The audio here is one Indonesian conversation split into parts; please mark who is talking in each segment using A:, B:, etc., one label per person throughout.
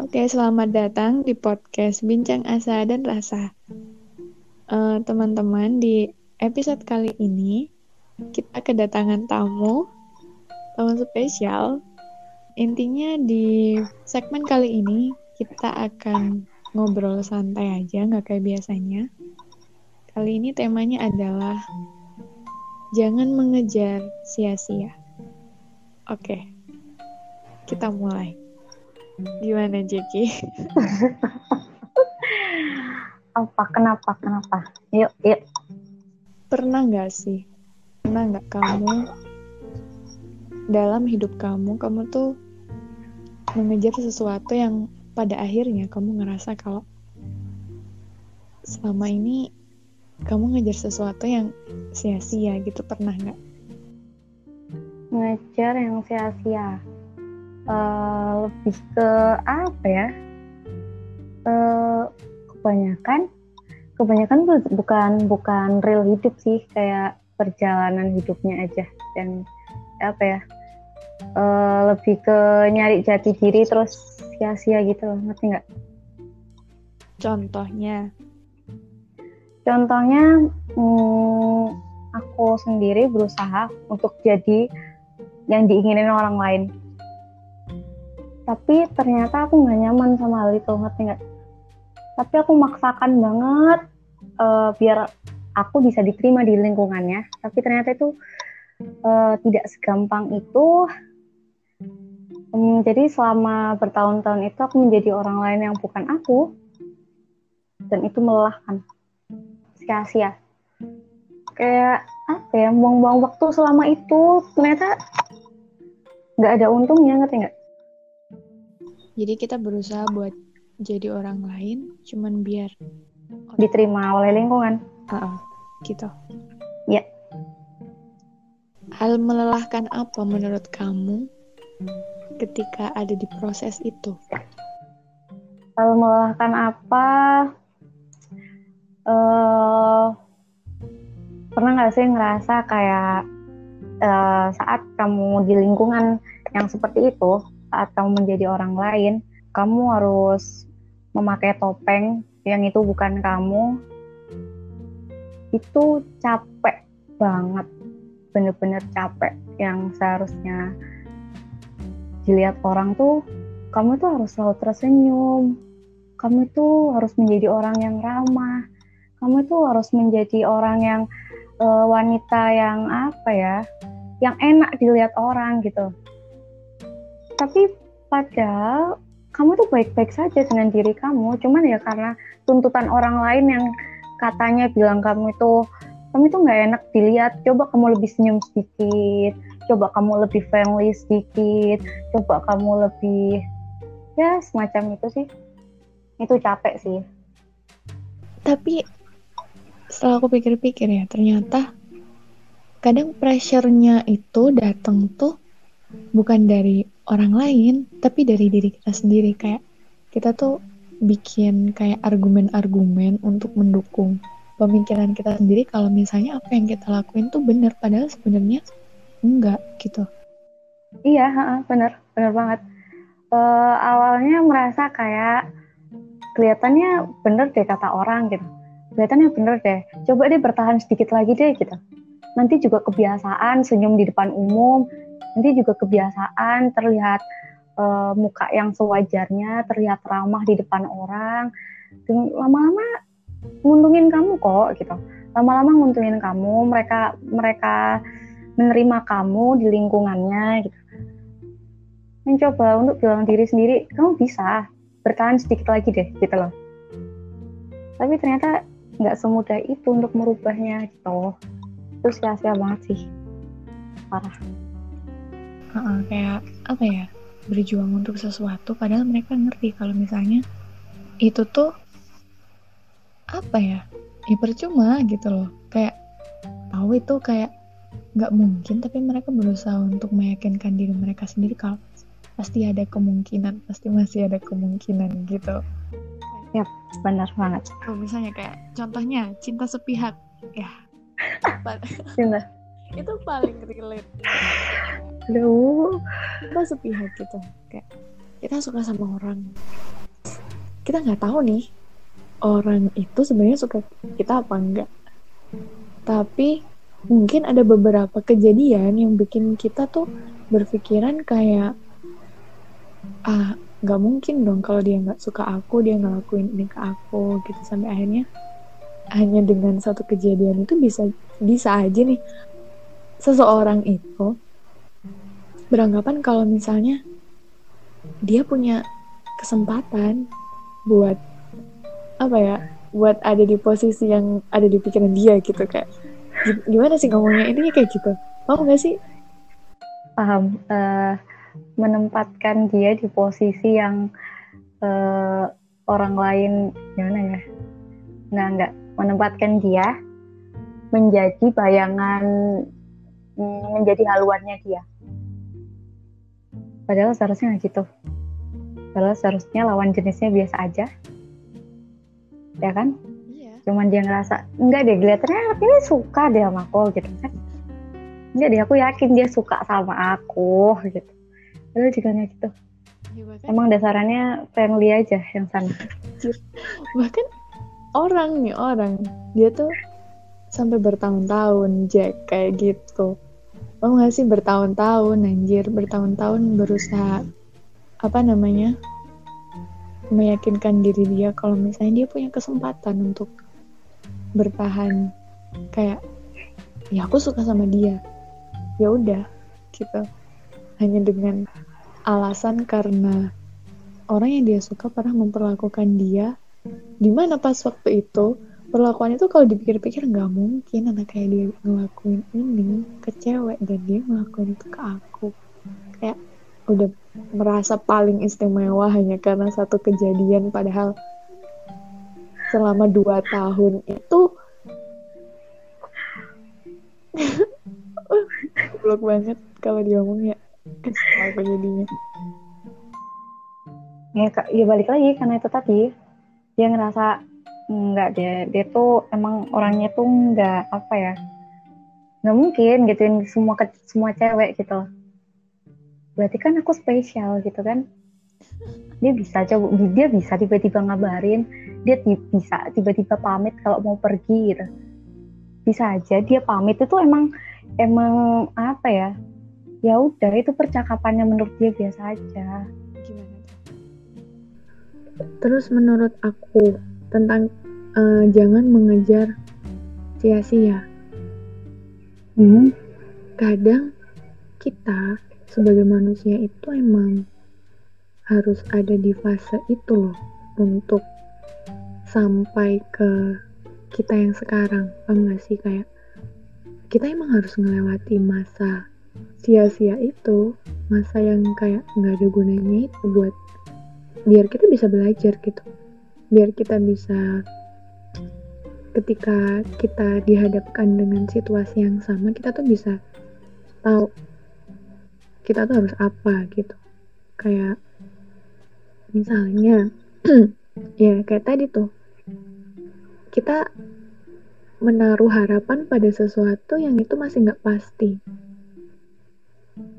A: Oke, selamat datang di podcast Bincang Asa dan Rasa. Eh, Teman-teman, di episode kali ini kita kedatangan tamu, tamu spesial. Intinya di segmen kali ini kita akan ngobrol santai aja, nggak kayak biasanya. Kali ini temanya adalah jangan mengejar sia-sia. Oke, kita mulai. Gimana Jeki?
B: apa kenapa kenapa yuk yuk
A: Pernah nggak sih? Pernah nggak kamu dalam hidup kamu, kamu tuh mengejar sesuatu yang pada akhirnya kamu ngerasa kalau selama ini kamu ngejar sesuatu yang sia-sia gitu pernah nggak?
B: ngejar yang sia-sia Eh, lebih ke apa ya? Eh, kebanyakan kebanyakan tuh bukan bukan real hidup sih kayak perjalanan hidupnya aja. Dan apa ya? Eh, lebih ke nyari jati diri terus sia-sia gitu loh ngerti nggak?
A: Contohnya,
B: Contohnya, hmm, aku sendiri berusaha untuk jadi yang diinginin orang lain. Tapi ternyata aku nggak nyaman sama hal itu, ngerti nggak? Tapi aku maksakan banget eh, biar aku bisa diterima di lingkungannya. Tapi ternyata itu eh, tidak segampang itu. Hmm, jadi selama bertahun-tahun itu aku menjadi orang lain yang bukan aku. Dan itu melelahkan sia-sia kayak apa ya buang-buang waktu selama itu ternyata nggak ada untungnya ngerti nggak
A: jadi kita berusaha buat jadi orang lain, cuman biar
B: diterima oleh lingkungan
A: Ah, gitu.
B: Ya.
A: Hal melelahkan apa menurut kamu ketika ada di proses itu?
B: lalu melelahkan apa eh pernah nggak sih ngerasa kayak eh, saat kamu di lingkungan yang seperti itu saat kamu menjadi orang lain kamu harus memakai topeng yang itu bukan kamu. Itu capek banget bener-bener capek. Yang seharusnya dilihat orang tuh kamu tuh harus selalu tersenyum. Kamu tuh harus menjadi orang yang ramah. Kamu tuh harus menjadi orang yang eh, wanita yang apa ya yang enak dilihat orang gitu tapi padahal kamu tuh baik-baik saja dengan diri kamu. Cuman ya karena tuntutan orang lain yang katanya bilang kamu itu kamu itu nggak enak dilihat. Coba kamu lebih senyum sedikit. Coba kamu lebih friendly sedikit. Coba kamu lebih ya semacam itu sih. Itu capek sih.
A: Tapi setelah aku pikir-pikir ya, ternyata kadang pressure-nya itu datang tuh bukan dari orang lain, tapi dari diri kita sendiri. Kayak kita tuh bikin kayak argumen-argumen untuk mendukung pemikiran kita sendiri kalau misalnya apa yang kita lakuin tuh benar padahal sebenarnya enggak gitu.
B: Iya, bener, bener banget. Eh, awalnya merasa kayak kelihatannya bener deh kata orang gitu. Kelihatannya bener deh. Coba deh bertahan sedikit lagi deh gitu. Nanti juga kebiasaan senyum di depan umum. Nanti juga kebiasaan terlihat eh, muka yang sewajarnya, terlihat ramah di depan orang. Lama-lama nguntungin kamu kok gitu. Lama-lama nguntungin kamu, mereka mereka menerima kamu di lingkungannya gitu. Mencoba untuk bilang diri sendiri, kamu bisa bertahan sedikit lagi deh gitu loh. Tapi ternyata nggak semudah itu untuk merubahnya gitu. Itu sia-sia banget sih. parah
A: uh, kayak apa ya berjuang untuk sesuatu padahal mereka ngerti kalau misalnya itu tuh apa ya ya percuma gitu loh. Kayak tahu itu kayak nggak mungkin tapi mereka berusaha untuk meyakinkan diri mereka sendiri kalau pasti ada kemungkinan pasti masih ada kemungkinan gitu.
B: Ya benar banget.
A: Kalau misalnya kayak contohnya cinta sepihak ya.
B: Cinta.
A: Itu paling relate
B: Aduh.
A: kita sepihak gitu. Kayak kita suka sama orang. Kita nggak tahu nih orang itu sebenarnya suka kita apa enggak tapi mungkin ada beberapa kejadian yang bikin kita tuh berpikiran kayak ah nggak mungkin dong kalau dia nggak suka aku dia ngelakuin ini ke aku gitu. Sampai akhirnya hanya dengan satu kejadian itu bisa bisa aja nih seseorang itu beranggapan kalau misalnya dia punya kesempatan buat apa ya buat ada di posisi yang ada di pikiran dia gitu kayak gimana sih ngomongnya? Ini kayak gitu. Paham gak sih?
B: Paham. Uh, menempatkan dia di posisi yang uh, orang lain gimana ya? Nggak nggak. Menempatkan dia menjadi bayangan menjadi haluannya dia padahal seharusnya nggak gitu. Padahal seharusnya lawan jenisnya biasa aja. Ya kan? Iya. cuman dia ngerasa enggak deh kelihatannya anak ini suka deh sama aku gitu kan. Enggak deh aku yakin dia suka sama aku gitu. Padahal juga nggak gitu. Ya, bahkan, emang dasarnya friendly aja yang sana.
A: Bahkan orang nih orang. Dia tuh sampai bertahun-tahun Jack kayak gitu Mau gak sih bertahun-tahun anjir, bertahun-tahun berusaha apa namanya? meyakinkan diri dia kalau misalnya dia punya kesempatan untuk bertahan kayak ya aku suka sama dia. Ya udah gitu. Hanya dengan alasan karena orang yang dia suka pernah memperlakukan dia di mana pas waktu itu perlakuan itu kalau dipikir-pikir nggak mungkin anak kayak dia ngelakuin ini ke cewek dan dia ngelakuin itu ke aku. Kayak udah merasa paling istimewa hanya karena satu kejadian padahal selama dua tahun itu blok banget kalau diomong ya. Aku jadinya.
B: Ya ya balik lagi karena itu tadi. Dia ngerasa Enggak dia dia tuh emang orangnya tuh enggak apa ya nggak mungkin gituin semua ke semua cewek gitu. Berarti kan aku spesial gitu kan. Dia bisa coba dia bisa tiba-tiba ngabarin. Dia bisa tiba-tiba pamit kalau mau pergi gitu. Bisa aja dia pamit. Itu emang emang apa ya ya udah itu percakapannya menurut dia biasa aja.
A: Terus menurut aku tentang uh, jangan mengejar sia-sia. Hmm. Kadang kita sebagai manusia itu emang harus ada di fase itu loh untuk sampai ke kita yang sekarang. Paham gak sih kayak kita emang harus melewati masa sia-sia itu, masa yang kayak nggak ada gunanya itu buat biar kita bisa belajar gitu, biar kita bisa ketika kita dihadapkan dengan situasi yang sama kita tuh bisa tahu kita tuh harus apa gitu. Kayak misalnya ya kayak tadi tuh kita menaruh harapan pada sesuatu yang itu masih nggak pasti.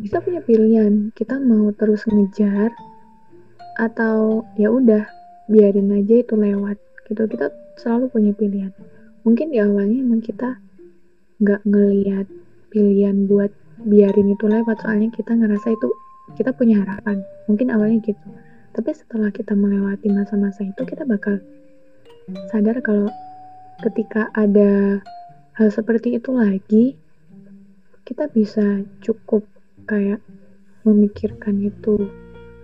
A: Kita punya pilihan kita mau terus ngejar atau ya udah biarin aja itu lewat gitu. Kita selalu punya pilihan. Mungkin di awalnya emang kita nggak ngeliat pilihan buat biarin itu lewat soalnya kita ngerasa itu kita punya harapan. Mungkin awalnya gitu. Tapi setelah kita melewati masa-masa itu kita bakal sadar kalau ketika ada hal seperti itu lagi kita bisa cukup kayak memikirkan itu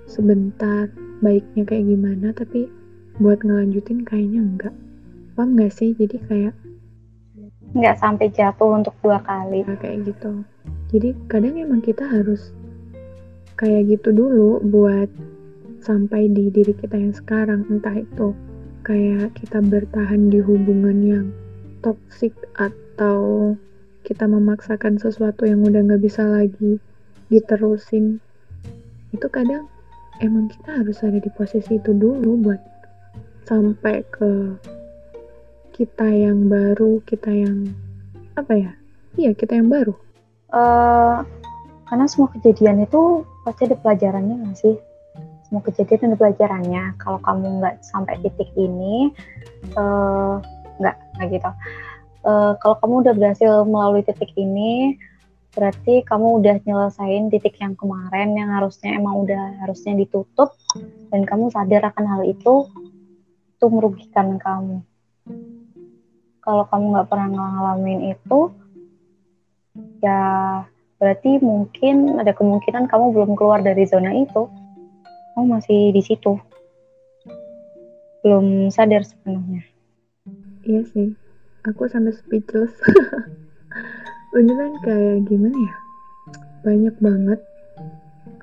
A: sebentar baiknya kayak gimana tapi buat ngelanjutin kayaknya enggak paham nggak sih? Jadi kayak
B: nggak sampai jatuh untuk dua kali.
A: Ya, kayak gitu. Jadi kadang emang kita harus kayak gitu dulu buat sampai di diri kita yang sekarang. Entah itu kayak kita bertahan di hubungan yang toxic atau kita memaksakan sesuatu yang udah nggak bisa lagi diterusin. Itu kadang emang kita harus ada di posisi itu dulu buat sampai ke kita yang baru kita yang apa ya? Iya kita yang baru.
B: Uh, karena semua kejadian itu pasti ada pelajarannya nggak sih? Semua kejadian ada pelajarannya. Kalau kamu nggak sampai titik ini uh, nggak nggak gitu. Uh, kalau kamu udah berhasil melalui titik ini berarti kamu udah nyelesain titik yang kemarin yang harusnya emang udah harusnya ditutup dan kamu sadar akan hal itu itu merugikan kamu kalau kamu nggak pernah ngalamin itu ya berarti mungkin ada kemungkinan kamu belum keluar dari zona itu. Kamu masih di situ. Belum sadar sepenuhnya.
A: Iya sih. Aku sampai speechless. Beneran kayak gimana ya? Banyak banget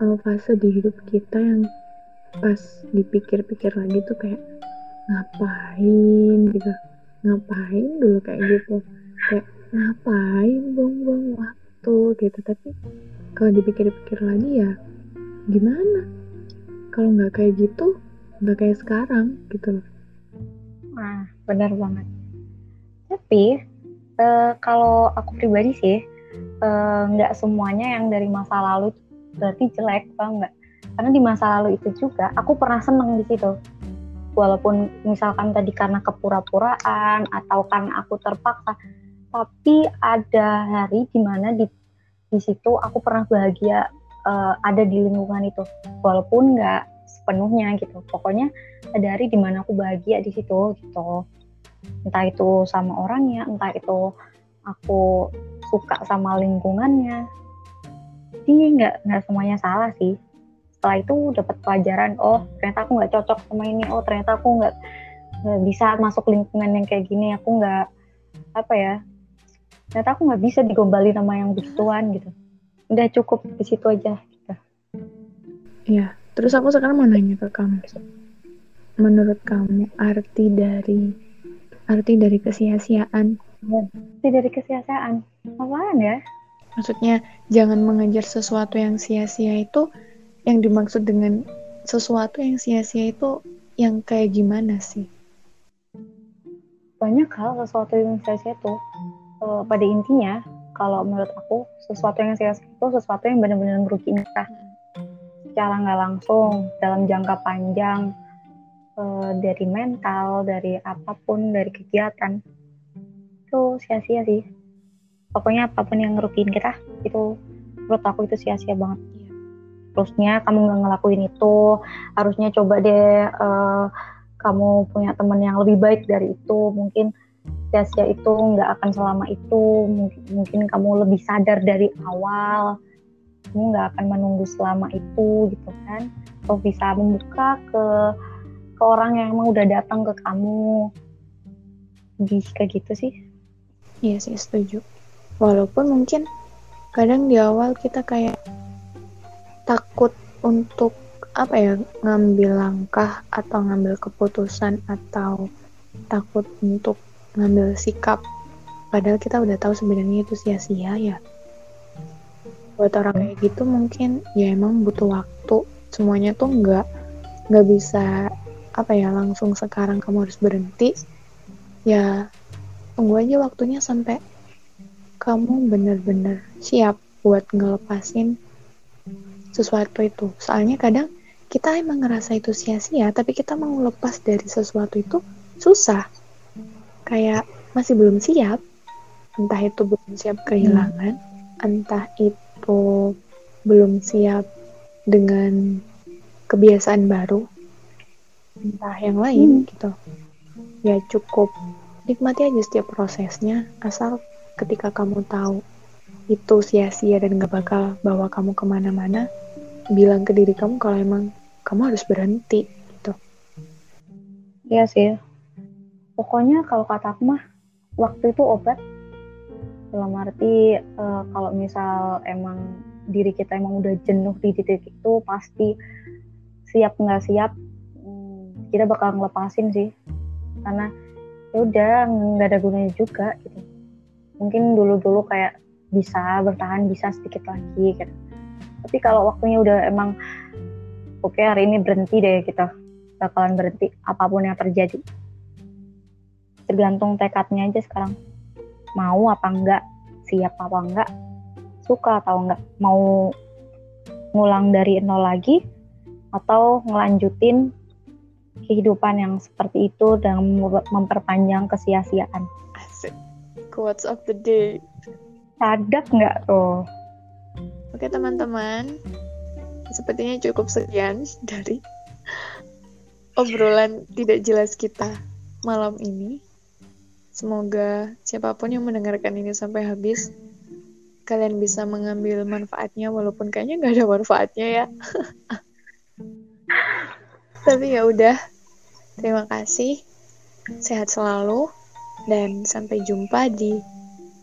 A: uh, fase di hidup kita yang pas dipikir-pikir lagi tuh kayak ngapain gitu ngapain dulu kayak gitu. Kayak ngapain buang-buang waktu gitu. Tapi kalau dipikir-pikir lagi ya gimana? Kalau nggak kayak gitu nggak kayak sekarang gitu loh.
B: Nah benar banget. Tapi uh, kalau aku pribadi sih eh, nggak uh, semuanya yang dari masa lalu berarti jelek tau nggak? Karena di masa lalu itu juga aku pernah seneng di situ walaupun misalkan tadi karena kepura-puraan atau karena aku terpaksa tapi ada hari di mana di di situ aku pernah bahagia uh, ada di lingkungan itu. Walaupun nggak sepenuhnya gitu. Pokoknya ada hari di mana aku bahagia di situ gitu. Entah itu sama orangnya entah itu aku suka sama lingkungannya. Jadi nggak nggak semuanya salah sih setelah itu dapat pelajaran oh ternyata aku nggak cocok sama ini oh ternyata aku nggak bisa masuk lingkungan yang kayak gini aku nggak apa ya ternyata aku nggak bisa digombali sama yang begituan gitu udah cukup di situ aja gitu.
A: Iya, terus aku sekarang mau nanya ke kamu. Menurut kamu arti dari arti dari kesia-siaan.
B: Arti dari kesia-siaan. Apaan ya?
A: Maksudnya jangan mengejar sesuatu yang sia-sia itu yang dimaksud dengan sesuatu yang sia-sia itu yang kayak gimana sih?
B: Banyak hal sesuatu yang sia-sia itu uh, pada intinya kalau menurut aku sesuatu yang sia-sia itu sesuatu yang benar-benar merugikan kita secara nggak langsung dalam jangka panjang uh, dari mental, dari apa pun, dari kegiatan itu sia-sia sih. Pokoknya apa pun yang ngerugiin kita itu menurut aku itu sia-sia banget. Terusnya kamu nggak ngelakuin itu, harusnya coba deh uh, kamu punya teman yang lebih baik dari itu. Mungkin sia-sia itu nggak akan selama itu. Mungkin, mungkin kamu lebih sadar dari awal. Kamu nggak akan menunggu selama itu gitu kan. Atau bisa membuka ke ke orang yang emang udah datang ke kamu kayak gitu sih
A: iya sih setuju walaupun mungkin kadang di awal kita kayak takut untuk apa ya ngambil langkah atau ngambil keputusan atau takut untuk ngambil sikap. Padahal kita udah tahu sebenarnya itu sia-sia ya. Buat orang kayak gitu mungkin ya emang butuh waktu. Semuanya tuh nggak nggak bisa apa ya langsung sekarang kamu harus berhenti. Ya tunggu aja waktunya sampai kamu bener-bener siap buat ngelepasin sesuatu itu soalnya kadang kita emang ngerasa itu sia-sia tapi kita mau lepas dari sesuatu itu susah kayak masih belum siap entah itu belum siap kehilangan hmm. entah itu belum siap dengan kebiasaan baru entah yang lain hmm. gitu ya cukup nikmati aja setiap prosesnya asal ketika kamu tahu itu sia-sia dan gak bakal bawa kamu ke mana-mana bilang ke diri kamu kalau emang kamu harus berhenti gitu.
B: Iya sih. Pokoknya kalau kata aku mah waktu itu obat. Dalam arti uh, kalau misal emang diri kita emang udah jenuh di titik itu pasti siap nggak siap hmm, kita bakal ngelepasin sih. Karena ya udah nggak ada gunanya juga gitu. Mungkin dulu-dulu kayak bisa bertahan bisa sedikit lagi gitu tapi kalau waktunya udah emang oke okay, hari ini berhenti deh kita bakalan berhenti apa pun yang terjadi tergantung tekadnya aja sekarang mau apa enggak siap apa enggak suka atau enggak mau ngulang dari nol lagi atau ngelanjutin kehidupan yang seperti itu dan memperpanjang kesia-siaan.
A: Asik. Quotes of the day.
B: Sadap nggak tuh?
A: Oke teman-teman, sepertinya cukup sekian dari obrolan tidak jelas kita malam ini. Semoga siapa pun yang mendengarkan ini sampai habis, kalian bisa mengambil manfaatnya walaupun kayaknya nggak ada manfaatnya ya. Tapi ya udah. Terima kasih. Sehat selalu dan sampai jumpa di